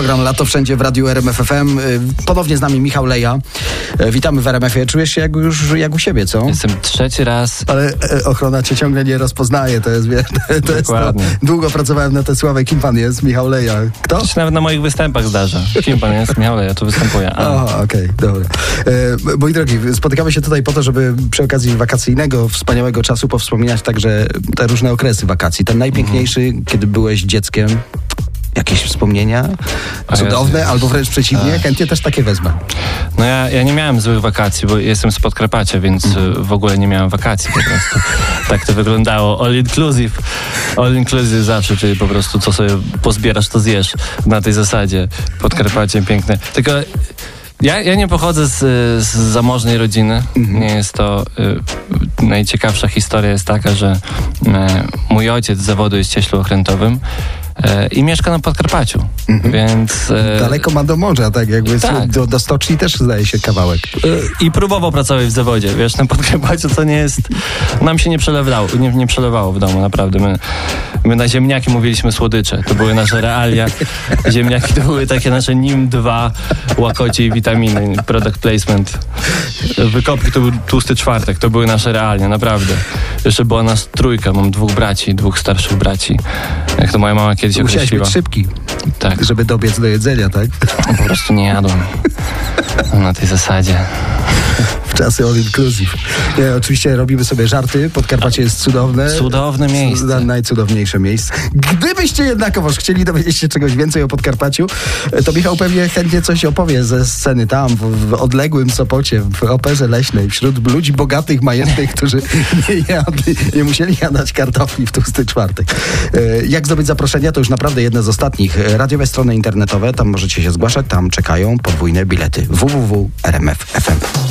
Program Lato Wszędzie w Radiu RMF FM. Y, Ponownie z nami Michał Leja. Y, Witamy w RMF-ie. Czujesz się jak, już jak u siebie, co? Jestem trzeci raz. Ale e, ochrona cię ciągle nie rozpoznaje. To jest, to jest. Długo pracowałem na tę sławę. Kim pan jest? Michał Leja. Kto? To się nawet na moich występach zdarza. Kim pan jest? Michał, ja tu występuję. A. O, okej, dobra. E, mój drogi, spotykamy się tutaj po to, żeby przy okazji wakacyjnego, wspaniałego czasu powspominać także te różne okresy wakacji. Ten najpiękniejszy, kiedy byłeś dzieckiem. Jakieś wspomnienia A cudowne, albo wręcz przeciwnie, chętnie też takie wezmę. No ja, ja nie miałem złych wakacji, bo jestem z Podkarpacia, więc y, w ogóle nie miałem wakacji po prostu. Tak to wyglądało. All inclusive. All inclusive zawsze, czyli po prostu co sobie pozbierasz, to zjesz na tej zasadzie. Podkarpacie piękne. Tylko ja, ja nie pochodzę z, z zamożnej rodziny. Nie jest to y, najciekawsza historia jest taka, że y, mój ojciec z zawodu jest cieślu okrętowym i mieszka na Podkarpaciu. Więc y, Daleko ma do morza, tak jakby Tak. Do, do stoczni też zdaje się kawałek. Y, I próbował pracować w zawodzie, wiesz, na Podkarpaciu to nie jest, nam się nie przelewało, nie, nie przelewało w domu, naprawdę. My, my na ziemniaki mówiliśmy słodycze, to były nasze realia. Ziemniaki to były takie nasze NIM-2, łakocie i witaminy, product placement. Wykopki to był tłusty czwartek, to były nasze realia, naprawdę. Jeszcze była nas trójka, mam dwóch braci, dwóch starszych braci. Jak to moja mama kiedyś Musiałeś określiła. być szybki, Tak, żeby dobiec do jedzenia, tak? po prostu nie jadłem na tej zasadzie. W czasy all inclusive. Nie, oczywiście robimy sobie żarty. Podkarpacie jest cudowne. Cudowne miejsce. Na- Najcudowniejsze miejsce. Gdybyście jednakowoż chcieli dowiedzieć się czegoś więcej o Podkarpaciu, to Michał pewnie chętnie coś opowie ze sceny tam, w, w odległym Sopocie, w operze leśnej, wśród ludzi bogatych, majętnych, którzy nie, jadli, nie musieli jadać kartofli w tłusty czwartek. E, Jak zdobyć zaproszenia? To już naprawdę jedne z ostatnich. E, Radiowe strony internetowe, tam możecie się zgłaszać, tam czekają podwójne bilety. www.rmf.fm